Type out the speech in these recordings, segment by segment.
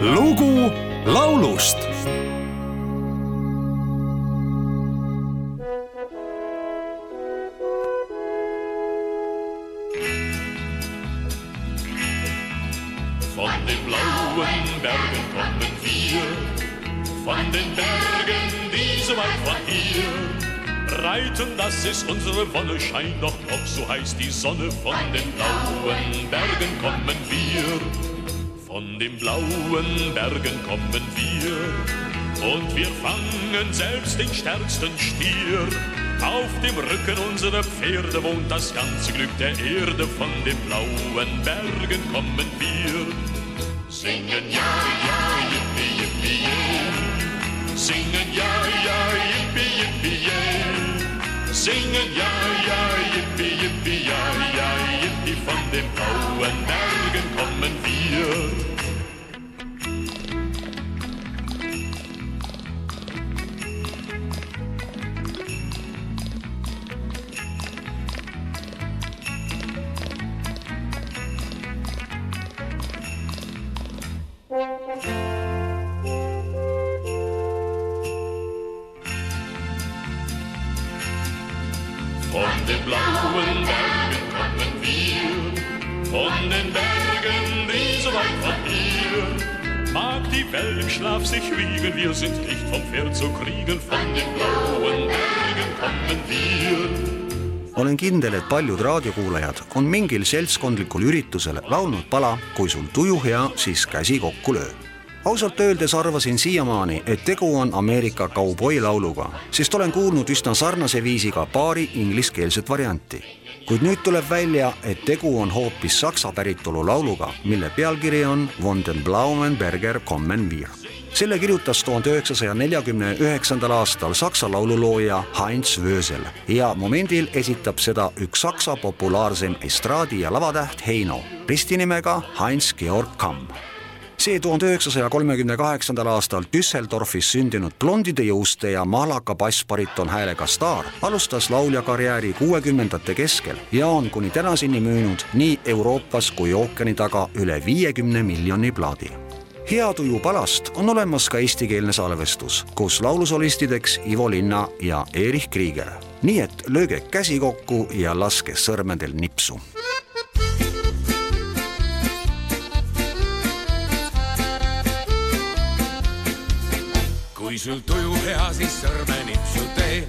lugu laulust. Von den blauen Bergen kommen wir, von den Bergen, die so weit von hier reiten, das ist unsere Wonne, scheint doch noch, so heißt die Sonne. Von den blauen Bergen kommen wir, von den blauen Bergen kommen wir, und wir fangen selbst den stärksten Stier. Auf dem Rücken unserer Pferde wohnt das ganze Glück der Erde. Von den blauen Bergen kommen wir. Singen ja, ja, Singen ja, ja, yippie, yippie, ja, ja, yippie. Von den blauen Bergen kommen wir. Von den blauen Bergen kommen wir, von den Bergen, die so weit von hier. Mag die Welt im Schlaf sich wiegen, wir sind nicht vom Pferd zu kriegen, von den blauen Bergen kommen wir. olen kindel, et paljud raadiokuulajad on mingil seltskondlikul üritusel laulnud pala Kui sul tuju hea, siis käsi kokku löö. Ausalt öeldes arvasin siiamaani, et tegu on Ameerika kauboilauluga, sest olen kuulnud üsna sarnase viisiga paari ingliskeelset varianti. kuid nüüd tuleb välja, et tegu on hoopis saksa päritolu lauluga, mille pealkiri on Von den Blauen Berger kommen wir selle kirjutas tuhande üheksasaja neljakümne üheksandal aastal saksa laululooja Heinz Wösel ja momendil esitab seda üks saksa populaarsem estraadi- ja lavatäht Heino ristinimega Heinz Georg Kamm see tuhande üheksasaja kolmekümne kaheksandal aastal Düsseldorfis sündinud blondide juuste ja mahlaka bassbariton häälega staar alustas lauljakarjääri kuuekümnendate keskel ja on kuni tänaseni müünud nii Euroopas kui ookeani taga üle viiekümne miljoni plaadi hea tuju palast on olemas ka eestikeelne salvestus koos laulusolistideks Ivo Linna ja Erich Krieger. nii et lööge käsi kokku ja laske sõrmedel nipsu kui sul tuju hea, siis sõrmenipsu teen.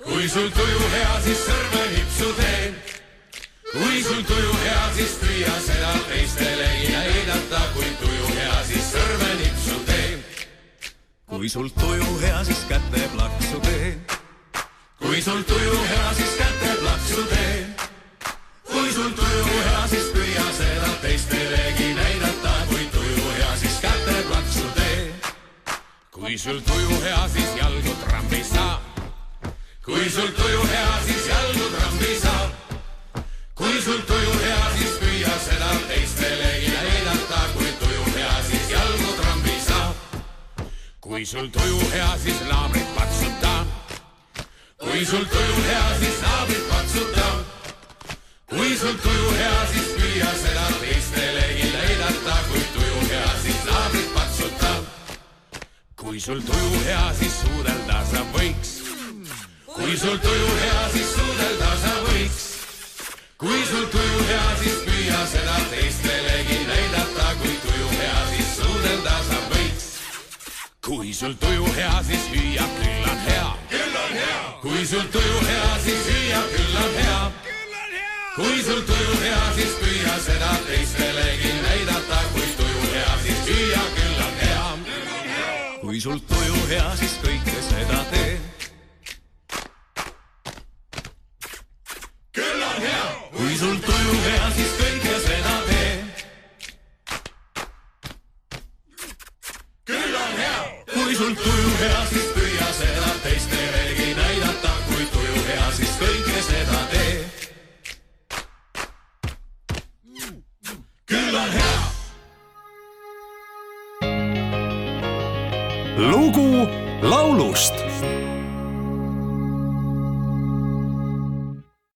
kui sul tuju hea, siis sõrmenipsu teen. kui sul tuju hea, siis püüa seda teistelegi näidata, kui tuju hea, siis sõrmenipsu teen. kui sul tuju hea, siis käteplaksu teen. kui sul tuju hea, siis käteplaksu teen. kui sul tuju hea, siis sul tuju hea, siis jalgu trammi saab. kui sul tuju hea, siis jalgu trammi saab. kui sul tuju hea, siis püüa seda teistelegi näidata, kui tuju hea, siis jalgu trammi saab. kui sul tuju hea, siis naabrit patsuta. kui sul tuju hea, siis naabrit patsuta. kui sul tuju hea, siis püüa seda kui sul tuju hea, siis suudelda sa võiks. kui sul tuju hea, siis suudelda sa võiks. kui sul tuju hea, siis püüa seda teistelegi näidata, kui tuju hea, siis suudelda sa võiks. kui sul tuju hea, siis hüüa, küll on hea. küll on hea. kui sul tuju hea, siis hüüa, küll on hea. kui sul tuju hea, siis püüa seda teistelegi näidata, kui tuju hea, siis hüüa, küll on hea kui sul tuju hea, siis kõike seda tee. küll on hea. kui sul tuju lugu laulust